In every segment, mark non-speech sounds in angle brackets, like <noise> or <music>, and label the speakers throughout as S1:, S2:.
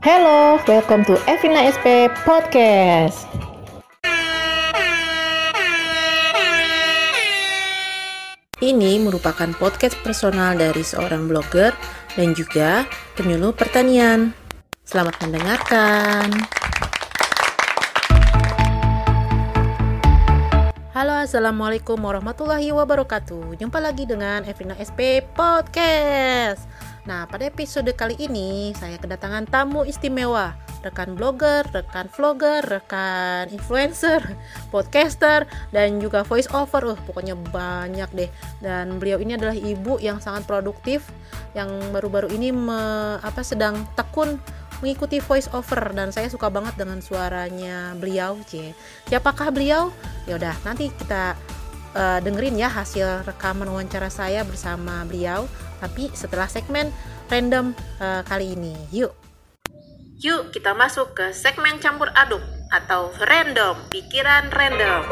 S1: Hello, welcome to Evina SP Podcast. Ini merupakan podcast personal dari seorang blogger dan juga penyuluh pertanian. Selamat mendengarkan. Halo, assalamualaikum warahmatullahi wabarakatuh. Jumpa lagi dengan Evina SP Podcast. Nah, pada episode kali ini saya kedatangan tamu istimewa, rekan blogger, rekan vlogger, rekan influencer, <laughs> podcaster, dan juga voice over. Uh, pokoknya banyak deh. Dan beliau ini adalah ibu yang sangat produktif, yang baru-baru ini me, apa sedang tekun mengikuti voice over dan saya suka banget dengan suaranya beliau. C. Siapakah beliau? Ya udah, nanti kita uh, dengerin ya hasil rekaman wawancara saya bersama beliau tapi setelah segmen random uh, kali ini. Yuk. Yuk kita masuk ke segmen campur aduk atau random, pikiran random.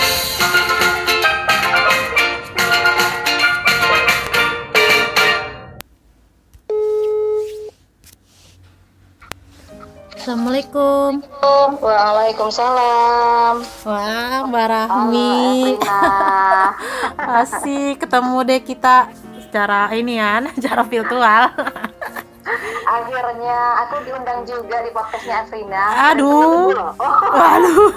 S1: Assalamualaikum.
S2: Waalaikumsalam.
S1: Wah, Mbak Rahmi. Asik ketemu deh kita secara ini ya, <laughs> secara virtual.
S2: Akhirnya aku diundang juga di podcastnya Afrina.
S1: Aduh. <laughs> Waduh.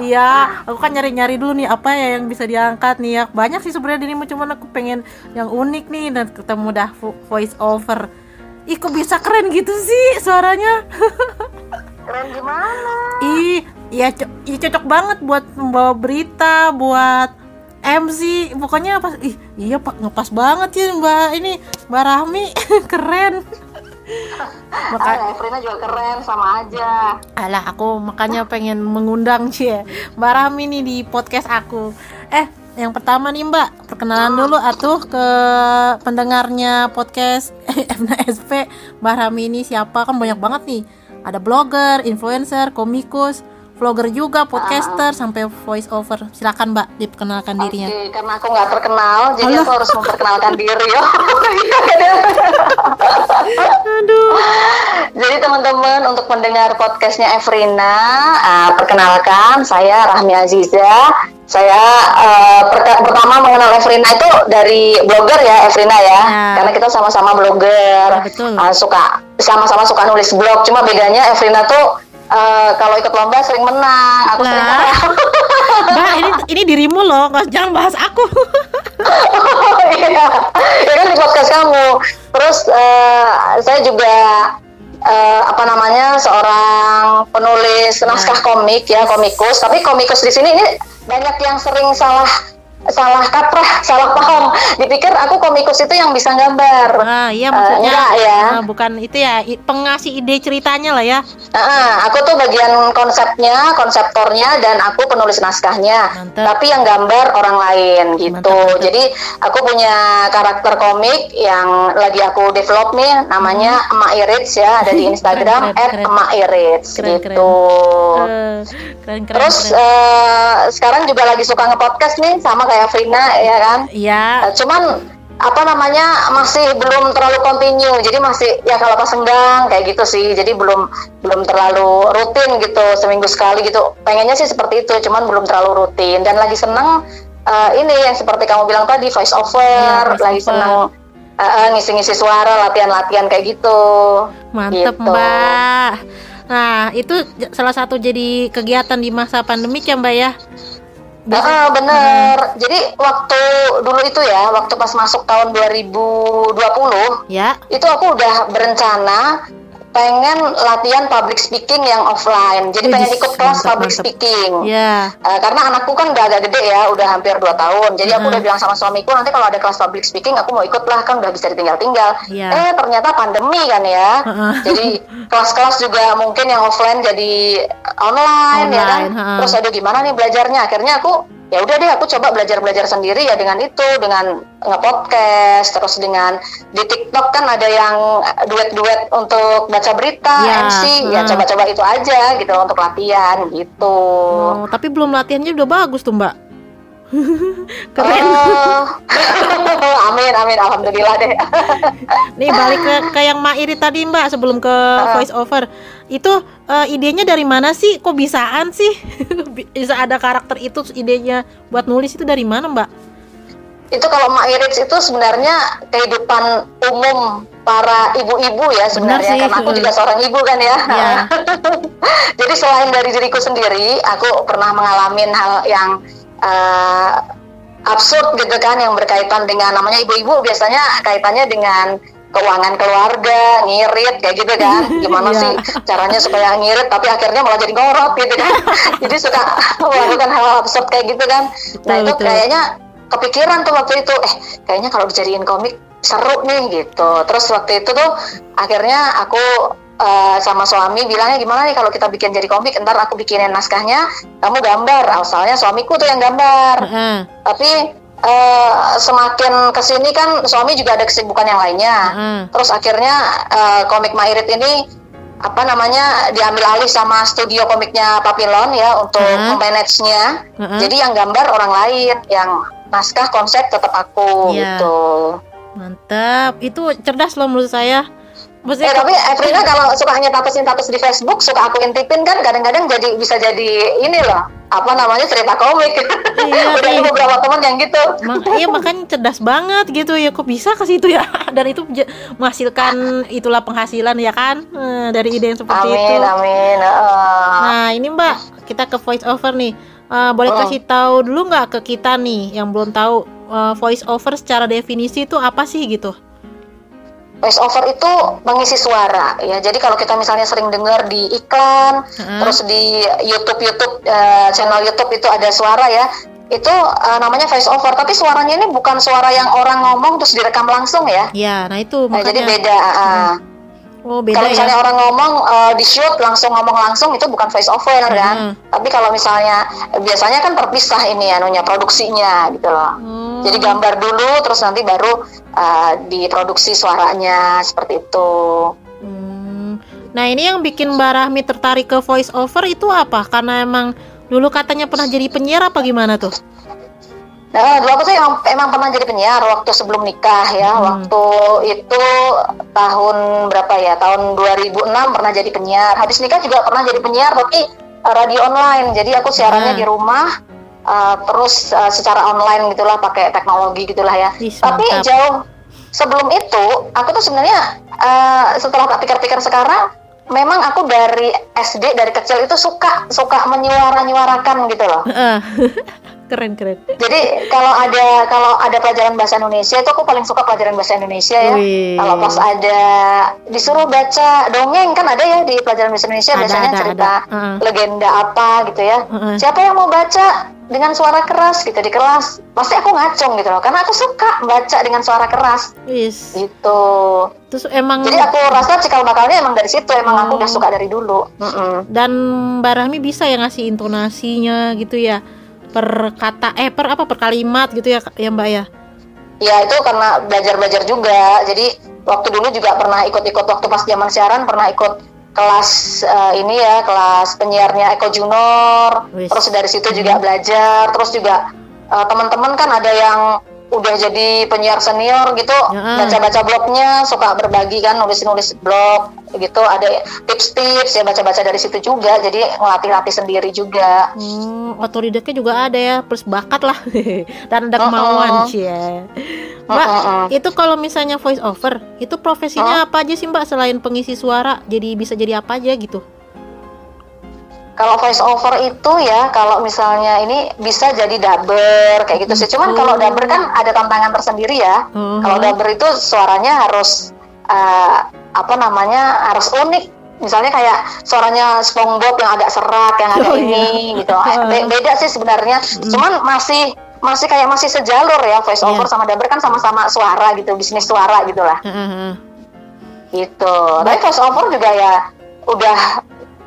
S1: Iya, aku kan nyari-nyari dulu nih apa ya yang bisa diangkat nih ya. Banyak sih sebenarnya ini cuma aku pengen yang unik nih dan ketemu dah voice over. Ih, kok bisa keren gitu sih suaranya? <laughs>
S2: Keren gimana?
S1: Ih, ya, co ya cocok banget buat membawa berita, buat MC pokoknya pas ih iya pak ngepas banget ya mbak ini mbak Rahmi <laughs> keren. <laughs>
S2: Maka Efrina juga keren sama aja.
S1: Alah aku makanya pengen mengundang sih mbak Rahmi nih di podcast aku. Eh yang pertama nih mbak perkenalan dulu atuh ke pendengarnya podcast <laughs> FNSP mbak Rahmi ini siapa kan banyak banget nih ada blogger, influencer, komikus, vlogger juga, podcaster, uh, sampai voice over. Silakan Mbak, diperkenalkan okay, dirinya.
S2: Oke, karena aku nggak terkenal, jadi Alah. aku harus memperkenalkan <laughs> diri. Aduh. Jadi teman-teman untuk mendengar podcastnya Evrina, uh, perkenalkan saya Rahmi Aziza. Saya uh, pertama mengenal Evrina itu dari blogger ya Evrina ya, ya. karena kita sama-sama blogger, ya, betul. Uh, suka sama-sama suka nulis blog. Cuma bedanya Evrina tuh uh, kalau ikut lomba sering menang aku nah. sering kalah <laughs>
S1: ini ini dirimu loh jangan bahas aku <laughs>
S2: iya ya kan di podcast kamu terus uh, saya juga uh, apa namanya seorang penulis naskah komik ya komikus. Tapi komikus di sini ini banyak yang sering salah salah kaprah, salah paham. Dipikir aku komikus itu yang bisa gambar.
S1: Ah, iya maksudnya. Uh, enggak ya. Uh, bukan itu ya, pengasih ide ceritanya lah ya.
S2: Uh, aku tuh bagian konsepnya, konseptornya dan aku penulis naskahnya. Mantap. Tapi yang gambar orang lain gitu. Mantap, mantap. Jadi aku punya karakter komik yang lagi aku develop nih namanya hmm. Emak Irits ya, ada di <laughs> Instagram @emakirits gitu. Uh, keren, keren, Terus keren. Uh, sekarang juga lagi suka ngepodcast nih sama kayak Frina ya kan?
S1: Iya.
S2: Uh, cuman apa namanya masih belum terlalu continue. Jadi masih ya kalau pas senggang kayak gitu sih. Jadi belum belum terlalu rutin gitu seminggu sekali gitu. Pengennya sih seperti itu cuman belum terlalu rutin. Dan lagi seneng uh, ini yang seperti kamu bilang tadi voice over. Ya, lagi seneng uh, ngisi-ngisi suara latihan-latihan kayak gitu.
S1: Mantep gitu. mbak. Nah itu salah satu jadi kegiatan di masa pandemik ya mbak ya
S2: Ah, bener. Hmm. Jadi waktu dulu itu ya, waktu pas masuk tahun 2020,
S1: ya.
S2: Itu aku udah berencana pengen latihan public speaking yang offline. Jadi pengen ikut kelas mantap, public mantap. speaking.
S1: Yeah.
S2: Ya. Uh, karena anakku kan udah agak gede ya, udah hampir 2 tahun. Jadi aku udah bilang sama suamiku nanti kalau ada kelas public speaking aku mau ikut lah kan udah bisa ditinggal-tinggal. Yeah. Eh ternyata pandemi kan ya. Jadi kelas-kelas juga mungkin yang offline jadi online, online ya kan. Terus aduh gimana nih belajarnya? Akhirnya aku ya udah deh aku coba belajar belajar sendiri ya dengan itu dengan ngepodcast terus dengan di TikTok kan ada yang duet duet untuk baca berita ya, MC hmm. ya coba-coba itu aja gitu untuk latihan gitu
S1: oh, tapi belum latihannya udah bagus tuh mbak <laughs> Keren.
S2: Uh, <laughs> amin amin alhamdulillah deh.
S1: Nih balik ke ke yang Mairi tadi Mbak sebelum ke uh. voice over. Itu uh, idenya dari mana sih? Kok bisaan sih? <laughs> Bisa ada karakter itu idenya buat nulis itu dari mana Mbak?
S2: Itu kalau Mak Iris itu sebenarnya kehidupan umum para ibu-ibu ya sebenarnya karena aku juga seorang ibu kan ya. ya. <laughs> Jadi selain dari diriku sendiri, aku pernah mengalami hal yang uh, absurd gitu kan yang berkaitan dengan namanya ibu-ibu biasanya kaitannya dengan keuangan keluarga, ngirit kayak gitu kan. <laughs> Gimana yeah. sih caranya supaya ngirit tapi akhirnya malah jadi ngorot gitu kan. <laughs> jadi suka melakukan hal absurd kayak gitu kan. Nah, itu kayaknya kepikiran tuh waktu itu eh kayaknya kalau dijadiin komik seru nih gitu. Terus waktu itu tuh akhirnya aku uh, sama suami bilangnya gimana nih kalau kita bikin jadi komik ntar aku bikinin naskahnya kamu gambar asalnya suamiku tuh yang gambar uh -huh. tapi uh, semakin ke sini kan suami juga ada kesibukan yang lainnya. Hmm. Terus akhirnya uh, komik Mairit ini apa namanya diambil alih sama studio komiknya Papilon ya untuk hmm. memanage-nya. Hmm. Jadi yang gambar orang lain, yang naskah konsep tetap aku yeah. gitu.
S1: Mantap, itu cerdas loh menurut saya.
S2: Maksudnya, eh tapi Evrina kalau suka hanya tapesin tapes di Facebook, suka aku intipin kan kadang-kadang jadi bisa jadi ini loh apa namanya cerita komik. Iya, <laughs> Udah iya. beberapa teman yang gitu.
S1: Mak iya makanya cerdas banget gitu ya kok bisa ke situ ya <laughs> dan itu menghasilkan itulah penghasilan ya kan eh, dari ide yang seperti
S2: amin,
S1: itu.
S2: Amin amin.
S1: Uh. Nah ini Mbak kita ke voice over nih. Uh, boleh uh. kasih tahu dulu nggak ke kita nih yang belum tahu uh, voice over secara definisi itu apa sih gitu?
S2: Voice over itu mengisi suara ya jadi kalau kita misalnya sering dengar di iklan hmm. terus di YouTube YouTube uh, channel YouTube itu ada suara ya itu uh, namanya voice over tapi suaranya ini bukan suara yang orang ngomong terus direkam langsung ya
S1: ya nah itu
S2: makanya. nah, jadi beda uh, Oh, beda kalau misalnya ya? orang ngomong uh, di shoot langsung ngomong langsung itu bukan voice over hmm. kan. Tapi kalau misalnya biasanya kan terpisah ini anunya produksinya gitu loh. Hmm. Jadi gambar dulu terus nanti baru uh, diproduksi suaranya seperti itu.
S1: Hmm. Nah, ini yang bikin Mbak Rahmi tertarik ke voice over itu apa? Karena emang dulu katanya pernah jadi penyiar apa gimana tuh?
S2: Nah, dulu aku tuh emang, emang pernah jadi penyiar waktu sebelum nikah ya. Hmm. Waktu itu tahun berapa ya? Tahun 2006 pernah jadi penyiar. Habis nikah juga pernah jadi penyiar tapi uh, radio online. Jadi aku siarannya hmm. di rumah uh, terus uh, secara online gitulah pakai teknologi gitulah ya. Is, tapi mantap. jauh sebelum itu aku tuh sebenarnya uh, setelah pikir-pikir sekarang memang aku dari SD dari kecil itu suka suka menyuara-nyuarakan gitu loh. <laughs>
S1: keren keren
S2: jadi kalau ada kalau ada pelajaran bahasa Indonesia itu aku paling suka pelajaran bahasa Indonesia ya kalau pas ada disuruh baca dongeng kan ada ya di pelajaran bahasa Indonesia ada, biasanya ada, cerita ada. Uh. legenda apa gitu ya uh -uh. siapa yang mau baca dengan suara keras gitu di kelas. Pasti aku ngacung gitu loh karena aku suka baca dengan suara keras. Yes. gitu. Terus emang jadi aku rasa cikal bakalnya emang dari situ emang oh. aku udah suka dari dulu. Mm
S1: -mm. dan Mbak Rahmi bisa ya ngasih intonasinya gitu ya? Per kata eh per apa? Per kalimat gitu ya ya Mbak ya?
S2: Ya itu karena belajar-belajar juga. Jadi waktu dulu juga pernah ikut-ikut waktu pas zaman siaran pernah ikut kelas uh, ini ya kelas penyiarnya Eko Junior. Wish. terus dari situ juga belajar. Terus juga uh, teman-teman kan ada yang udah jadi penyiar senior gitu baca-baca blognya suka berbagi kan nulis-nulis blog gitu ada tips-tips ya baca-baca dari situ juga jadi ngelatih-latih sendiri juga
S1: hmm, otodidaknya juga ada ya plus bakat lah <laughs> dan ada kemauan uh -uh. sih ya mbak uh -uh. itu kalau misalnya voice over itu profesinya uh -uh. apa aja sih mbak selain pengisi suara jadi bisa jadi apa aja gitu
S2: kalau voice over itu ya, kalau misalnya ini bisa jadi dubber kayak gitu sih. Cuman kalau dubber kan ada tantangan tersendiri ya. Uh-huh. Kalau dubber itu suaranya harus uh, apa namanya harus unik. Misalnya kayak suaranya SpongeBob yang agak serak, yang agak oh, ini iya. gitu. <laughs> Be- beda sih sebenarnya. Uh-huh. Cuman masih masih kayak masih sejalur ya voice over yeah. sama dubber kan sama-sama suara gitu, bisnis suara gitulah. Uh-huh. Gitu. Tapi voice over juga ya udah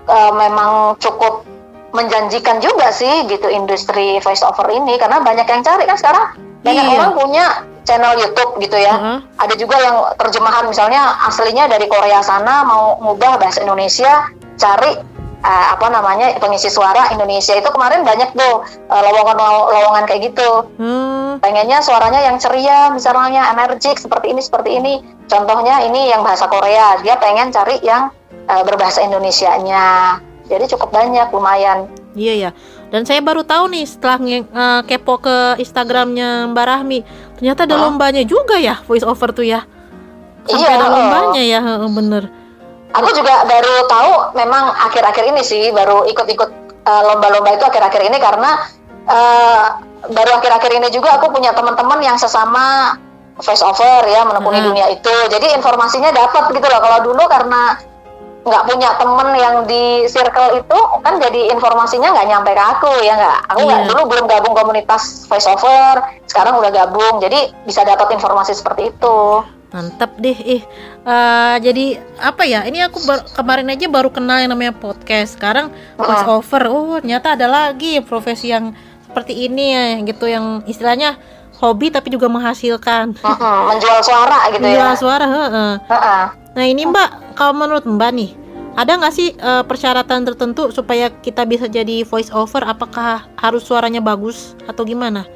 S2: uh, memang cukup menjanjikan juga sih gitu industri voice over ini karena banyak yang cari kan sekarang banyak iya. orang punya channel YouTube gitu ya. Uh-huh. Ada juga yang terjemahan misalnya aslinya dari Korea sana mau ngubah bahasa Indonesia, cari uh, apa namanya pengisi suara Indonesia itu kemarin banyak tuh uh, lowongan lowongan kayak gitu. Hmm. Pengennya suaranya yang ceria, misalnya energik seperti ini seperti ini. Contohnya ini yang bahasa Korea, dia pengen cari yang uh, berbahasa Indonesianya. Jadi cukup banyak, lumayan.
S1: Iya ya. Dan saya baru tahu nih setelah uh, kepo ke Instagramnya Mbak Rahmi, ternyata ada oh. lombanya juga ya voice over tuh ya. Sampai iya, ada lombanya ya, bener
S2: aku juga baru tahu memang akhir-akhir ini sih baru ikut-ikut uh, lomba-lomba itu akhir-akhir ini karena uh, baru akhir-akhir ini juga aku punya teman-teman yang sesama face over ya menekuni hmm. dunia itu jadi informasinya dapat gitu loh kalau dulu karena nggak punya temen yang di circle itu kan jadi informasinya nggak nyampe ke aku ya nggak? Aku nggak yeah. dulu belum gabung komunitas face over sekarang udah gabung jadi bisa dapat informasi seperti itu.
S1: Mantap deh ih. Uh, jadi apa ya ini aku bar, kemarin aja baru kenal yang namanya podcast sekarang voice over oh ternyata ada lagi profesi yang seperti ini ya gitu yang istilahnya hobi tapi juga menghasilkan.
S2: Uh -uh, menjual suara gitu
S1: menjual ya? Menjual suara uh -uh. Nah ini mbak kalau menurut mbak nih ada nggak sih uh, persyaratan tertentu supaya kita bisa jadi voice over apakah harus suaranya bagus atau gimana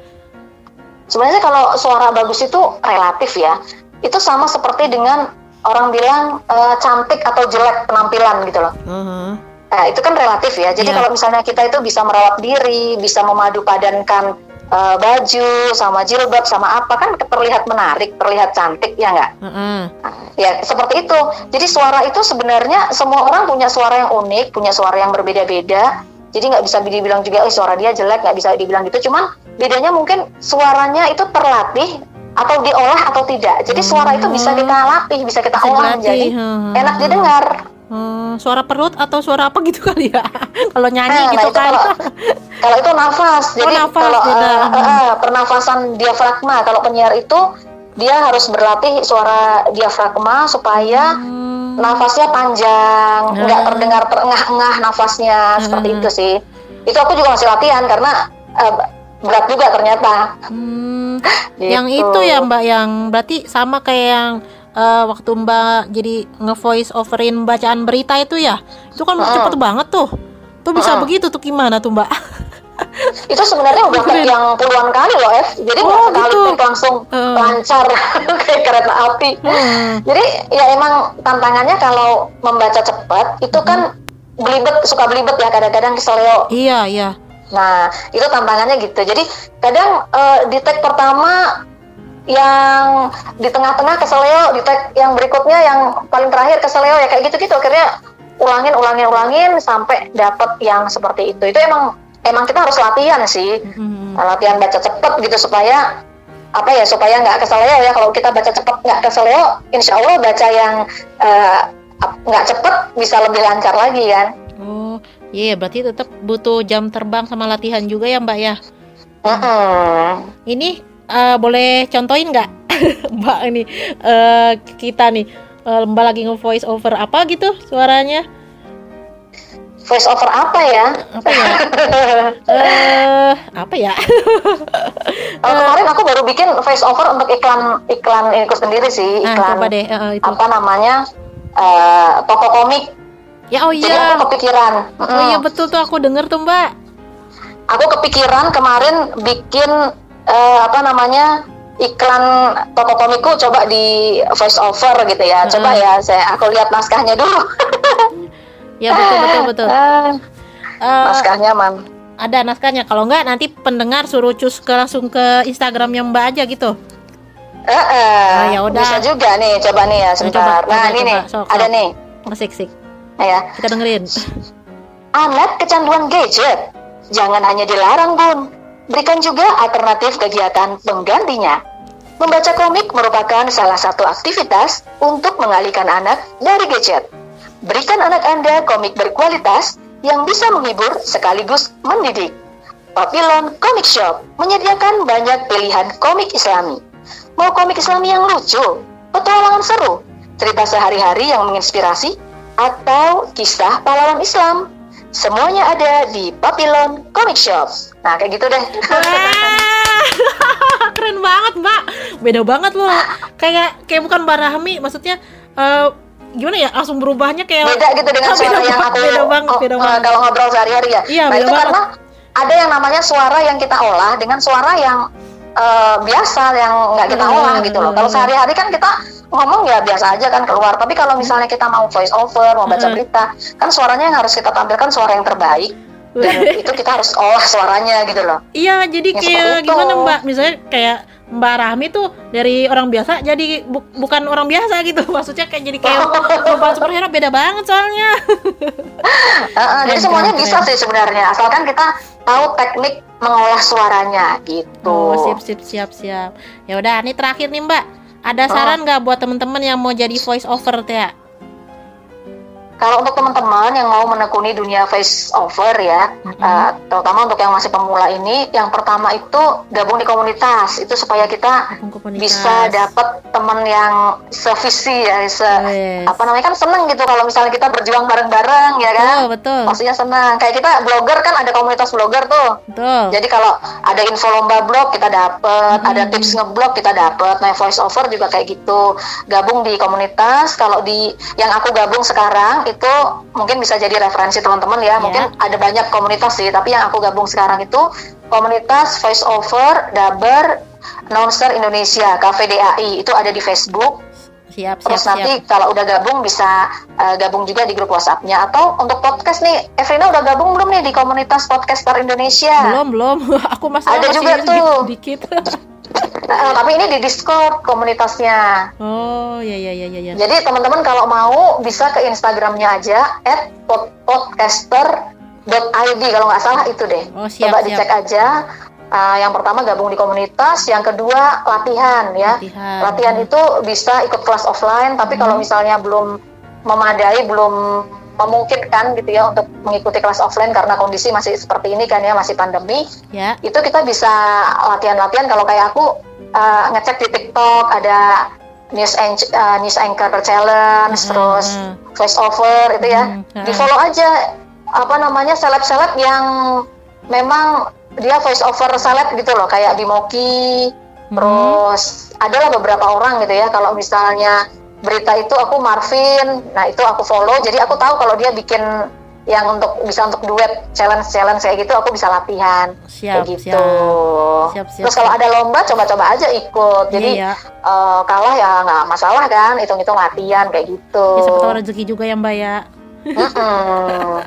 S2: sebenarnya kalau suara bagus itu relatif ya itu sama seperti dengan orang bilang uh, cantik atau jelek penampilan gitu loh. Uh-huh. Nah, itu kan relatif ya. Jadi yeah. kalau misalnya kita itu bisa merawat diri, bisa memadu padankan uh, baju sama jilbab sama apa kan terlihat menarik, terlihat cantik ya nggak? Nah, ya seperti itu. Jadi suara itu sebenarnya semua orang punya suara yang unik, punya suara yang berbeda-beda. Jadi nggak bisa dibilang juga, oh suara dia jelek, nggak bisa dibilang gitu. Cuman bedanya mungkin suaranya itu terlatih atau diolah atau tidak. Jadi suara itu bisa kita latih, bisa kita bisa olah jadi hmm. enak didengar.
S1: Hmm, suara perut atau suara apa gitu <laughs> kali ya? kalau nyanyi nah, gitu nah kan.
S2: Kalau, kalau itu nafas. Oh, jadi nafas, kalau uh, uh, pernafasan diafragma kalau penyiar itu dia harus berlatih suara diafragma supaya hmm. nafasnya panjang, hmm. nggak terdengar terengah-engah nafasnya hmm. seperti itu sih. Itu aku juga masih latihan karena uh, berat juga ternyata.
S1: Hmm, <laughs> gitu. Yang itu ya Mbak yang berarti sama kayak yang uh, waktu Mbak jadi nge-voice overin bacaan berita itu ya. Itu kan uh. cepet banget tuh. Tuh bisa uh. begitu tuh gimana tuh Mbak? <laughs>
S2: itu sebenarnya udah kayak yang puluhan kali loh F jadi oh, sekali gitu. langsung uh. lancar <laughs> kayak kereta api hmm. jadi ya emang tantangannya kalau membaca cepat itu kan belibet suka belibet ya kadang-kadang keselio
S1: iya iya
S2: Nah, itu tantangannya gitu. Jadi kadang uh, di tag pertama yang di tengah-tengah keseleo, di tag yang berikutnya yang paling terakhir keseleo ya kayak gitu-gitu. Akhirnya ulangin, ulangin, ulangin sampai dapet yang seperti itu. Itu emang emang kita harus latihan sih, mm-hmm. latihan baca cepet gitu supaya apa ya supaya nggak keseleo ya. Kalau kita baca cepet nggak keseleo, insya Allah baca yang eh, nggak uh, cepet bisa lebih lancar lagi kan.
S1: Oh, iya yeah, berarti tetap butuh jam terbang sama latihan juga ya Mbak ya.
S2: Uh -uh.
S1: Ini uh, boleh contohin nggak <laughs> Mbak ini uh, kita nih uh, Mbak lagi nge-voice over apa gitu suaranya?
S2: Voice over apa ya?
S1: Apa ya? uh, <laughs> apa ya? <laughs>
S2: uh, kemarin aku baru bikin voice over untuk iklan iklan ini sendiri sih nah, iklan nah, deh, uh, itu. apa namanya uh, toko komik
S1: Ya oh iya.
S2: Jadi aku kepikiran.
S1: Oh iya betul tuh aku denger tuh Mbak.
S2: Aku kepikiran kemarin bikin uh, apa namanya iklan toko komikku coba di voice over gitu ya. Hmm. Coba ya saya aku lihat naskahnya dulu. <laughs>
S1: ya betul betul betul. Uh,
S2: naskahnya man.
S1: Ada naskahnya. Kalau enggak nanti pendengar suruh cus ke langsung ke Instagramnya Mbak aja gitu.
S2: Uh, uh, nah, ya udah. Bisa juga nih, coba nih ya sebentar. Coba, nah, coba, ini coba. nih, sok, ada nih.
S1: Sik sik
S2: ya.
S1: Kita dengerin.
S2: Anak kecanduan gadget, jangan hanya dilarang bun, berikan juga alternatif kegiatan penggantinya. Membaca komik merupakan salah satu aktivitas untuk mengalihkan anak dari gadget. Berikan anak Anda komik berkualitas yang bisa menghibur sekaligus mendidik. Papillon Comic Shop menyediakan banyak pilihan komik islami. Mau komik islami yang lucu, petualangan seru, cerita sehari-hari yang menginspirasi, atau kisah pahlawan Islam. Semuanya ada di Papillon Comic Shop. Nah, kayak gitu deh. <laughs>
S1: Keren banget, Mbak. Beda banget loh. Kayak kayak bukan Mbak Rahmi, maksudnya uh, gimana ya langsung berubahnya kayak
S2: beda gitu dengan <laughs> suara yang aku
S1: beda banget,
S2: oh,
S1: beda
S2: uh,
S1: banget.
S2: kalau ngobrol sehari-hari ya.
S1: Iya,
S2: nah
S1: beda
S2: itu
S1: banget.
S2: karena ada yang namanya suara yang kita olah dengan suara yang uh, biasa yang nggak kita
S1: Hmm.
S2: olah gitu loh. Kalau sehari-hari kan kita ngomong ya biasa aja kan keluar. Tapi kalau misalnya kita mau voice over, mau baca
S1: Hmm.
S2: berita, kan suaranya yang harus kita tampilkan suara yang terbaik. Dan itu kita harus olah suaranya gitu loh.
S1: Iya, jadi
S2: Ya,
S1: kayak gimana Mbak? Misalnya kayak Mbak Rahmi tuh dari orang biasa jadi bu- bukan orang biasa gitu. <laughs> Maksudnya kayak jadi kayak global superhero beda banget soalnya. <laughs>
S2: Uh-uh, jadi semuanya
S1: keren,
S2: bisa sih sebenarnya, asalkan kita tahu teknik mengolah suaranya gitu.
S1: Oh, siap siap siap siap. Ya udah, ini terakhir nih Mbak. Ada
S2: Oh.
S1: saran nggak buat temen-temen yang mau jadi voice over teh? ya?
S2: Kalau untuk teman-teman yang mau menekuni dunia voice over ya,
S1: Mm-mm.
S2: uh, terutama untuk yang masih pemula ini, yang pertama itu gabung di komunitas, itu supaya kita
S1: komunitas.
S2: bisa dapat teman yang sevisi ya, se
S1: Yes.
S2: apa namanya kan seneng gitu kalau misalnya kita berjuang bareng-bareng ya kan,
S1: Oh, betul.
S2: pastinya senang. Kayak kita blogger kan ada komunitas blogger tuh,
S1: Betul.
S2: jadi kalau ada info lomba blog kita dapat, ada tips ngeblog kita dapat. Nah, voice over juga kayak gitu. Gabung di komunitas. Kalau di yang aku gabung sekarang itu mungkin bisa jadi referensi teman-teman ya. Mungkin ada banyak komunitas sih, tapi yang aku gabung sekarang itu komunitas voice over Daber Announcer Indonesia KVDAI itu ada di Facebook.
S1: siap siap
S2: Terus nanti
S1: siap.
S2: kalau udah gabung bisa uh, gabung juga di grup WhatsApp-nya atau untuk podcast nih, Evrina udah gabung belum nih di komunitas podcaster Indonesia?
S1: Belum belum. <laughs> Aku masih
S2: Ada
S1: masih
S2: juga tuh.
S1: dikit. <laughs>
S2: Nah, tapi ini di Discord komunitasnya.
S1: oh, ya ya ya ya ya.
S2: Jadi teman-teman kalau mau bisa ke Instagramnya aja @podcaster.id kalau nggak salah itu deh.
S1: Oh, siap,
S2: Coba
S1: siap.
S2: dicek aja. Uh, yang pertama gabung di komunitas, yang kedua latihan ya.
S1: Latihan.
S2: Latihan itu bisa ikut kelas offline, tapi kalau misalnya belum memadai, belum memungkinkan gitu ya untuk mengikuti kelas offline karena kondisi masih seperti ini kan ya masih pandemi
S1: Ya.
S2: itu kita bisa latihan-latihan kalau kayak aku uh, ngecek di TikTok ada news an- uh, news anchor challenge
S1: Mhm,
S2: terus
S1: mhm.
S2: voice over itu ya
S1: Mhm,
S2: di follow aja apa namanya seleb-seleb yang memang dia voice over seleb gitu loh kayak Bimoki
S1: Mhm.
S2: terus adalah beberapa orang gitu ya kalau misalnya berita itu aku Marvin nah itu aku follow jadi aku tahu kalau dia bikin yang untuk bisa untuk duet challenge challenge kayak gitu aku bisa latihan
S1: Siap,
S2: kayak gitu.
S1: siap. Siap, siap,
S2: Terus kalau ada lomba coba-coba aja ikut. Jadi
S1: Iya, ya.
S2: eh, kalah ya nggak masalah kan, hitung-hitung latihan kayak gitu.
S1: Ya, siapa tahu rezeki juga ya Mbak ya. <laughs>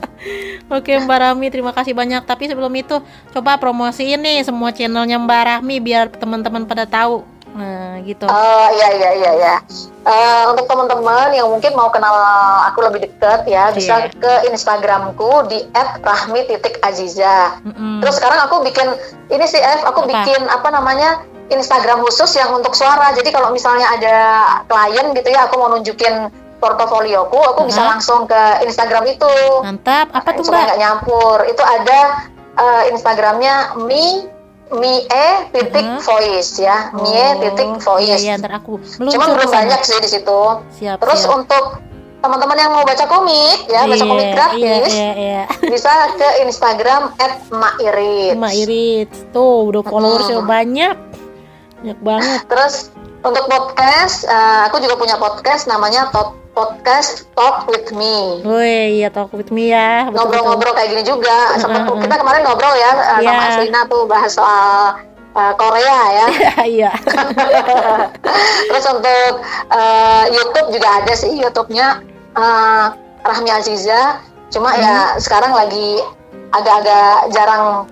S1: Oke Mbak Rahmi terima kasih banyak Tapi sebelum itu coba promosiin nih semua channelnya Mbak Rahmi Biar teman-teman pada tahu Nah gitu
S2: Oh iya iya iya ya. Eh, untuk teman-teman yang mungkin mau kenal aku lebih dekat ya, bisa
S1: Iya.
S2: ke Instagramku di @rahmi.aziza.
S1: Mm-mm.
S2: Terus sekarang aku bikin ini sih F, aku
S1: Apa?
S2: bikin apa namanya Instagram khusus yang untuk suara. Jadi kalau misalnya ada klien gitu ya, aku mau nunjukin portofolioku, aku bisa
S1: Uh-huh.
S2: langsung ke Instagram itu.
S1: Mantap Apa tuh
S2: supaya
S1: Mbak?
S2: nggak nyampur. Itu ada eh, Instagramnya mi mie titik
S1: Uh-huh.
S2: voice ya, mie
S1: Oh,
S2: titik
S1: Iya
S2: voice.
S1: iya ntar aku Belum
S2: Cuma
S1: suruh
S2: belum banyak sih di situ.
S1: Siap
S2: Terus
S1: siap.
S2: untuk teman-teman yang mau baca komik ya, baca
S1: Iya,
S2: komik
S1: Iya
S2: gratis,
S1: iya iya <laughs>
S2: bisa ke Instagram @mairit.
S1: Mbak Irit Tuh udah followersnya
S2: Mm-mm.
S1: banyak Banyak banget
S2: Terus untuk podcast, eh, aku juga punya podcast namanya Talk Podcast Talk with Me.
S1: Woi iya talk with me ya.
S2: Ngobrol-ngobrol kayak gini juga. Sempat
S1: Mm-mm.
S2: kita kemarin ngobrol ya eh, sama
S1: Iya.
S2: Aslina tuh bahas soal eh, Korea ya. <laughs>
S1: Iya <laughs>
S2: Terus untuk eh, YouTube juga ada sih YouTube-nya eh, Rahmi Aziza. Cuma ya
S1: Hmm.
S2: sekarang lagi agak-agak jarang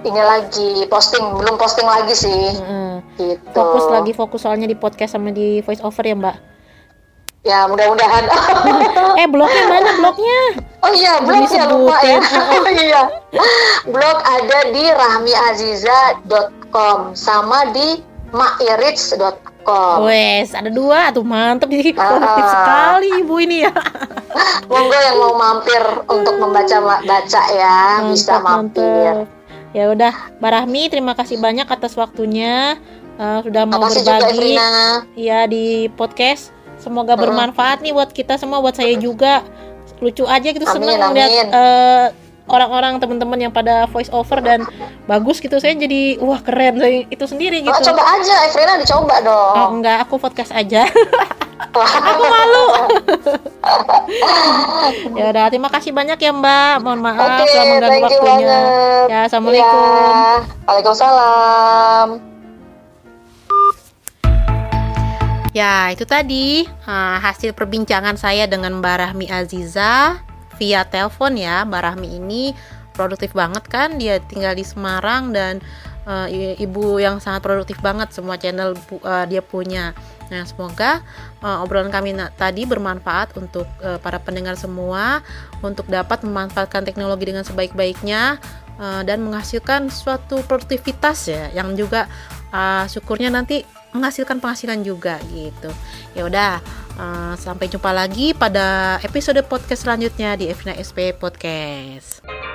S2: ini lagi posting, belum posting lagi sih.
S1: Mm-mm.
S2: Gitu.
S1: Fokus lagi fokus soalnya di podcast sama di voice over ya Mbak
S2: Ya mudah-mudahan. <laughs>
S1: Eh blognya mana blognya?
S2: Oh iya, blog ya lupa ya. <laughs> Iya. blog ada di rahmiaziza.com sama di mairits.com.
S1: Wes, ada dua tuh mantep jadi
S2: Ah.
S1: produktif sekali ibu ini ya. <laughs>
S2: Monggo yang mau mampir untuk membaca baca ya, bisa
S1: Mantap,
S2: mampir.
S1: mantap. Ya udah, Mbak Rahmi terima kasih banyak atas waktunya eh, sudah mau
S2: Makasih juga
S1: berbagi
S2: Evrina.
S1: ya di podcast. Semoga
S2: Mm-mm.
S1: bermanfaat nih buat kita semua, buat saya juga. Lucu aja gitu
S2: Amin,
S1: seneng lihat eh, orang-orang teman-teman yang pada voice over dan bagus gitu saya jadi wah keren saya itu sendiri gitu. Oh,
S2: coba aja Evrina dicoba dong.
S1: Oh, enggak, aku podcast aja. <laughs> aku malu. <laughs> ya udah, terima kasih banyak ya Mbak. Mohon maaf okay, telah mengganggu waktunya. Ya, assalamualaikum. Ya,
S2: Waalaikumsalam.
S1: Ya, itu tadi hasil perbincangan saya dengan Mbak Rahmi Aziza via telepon ya. Mbak Rahmi ini produktif banget kan, dia tinggal di Semarang dan uh, ibu yang sangat produktif banget semua channel uh, dia punya. Nah, semoga uh, obrolan kami tadi bermanfaat untuk uh, para pendengar semua untuk dapat memanfaatkan teknologi dengan sebaik-baiknya dan menghasilkan suatu produktivitas ya yang juga uh, syukurnya nanti menghasilkan penghasilan juga gitu. Ya udah, uh, sampai jumpa lagi pada episode podcast selanjutnya di Evina SP Podcast.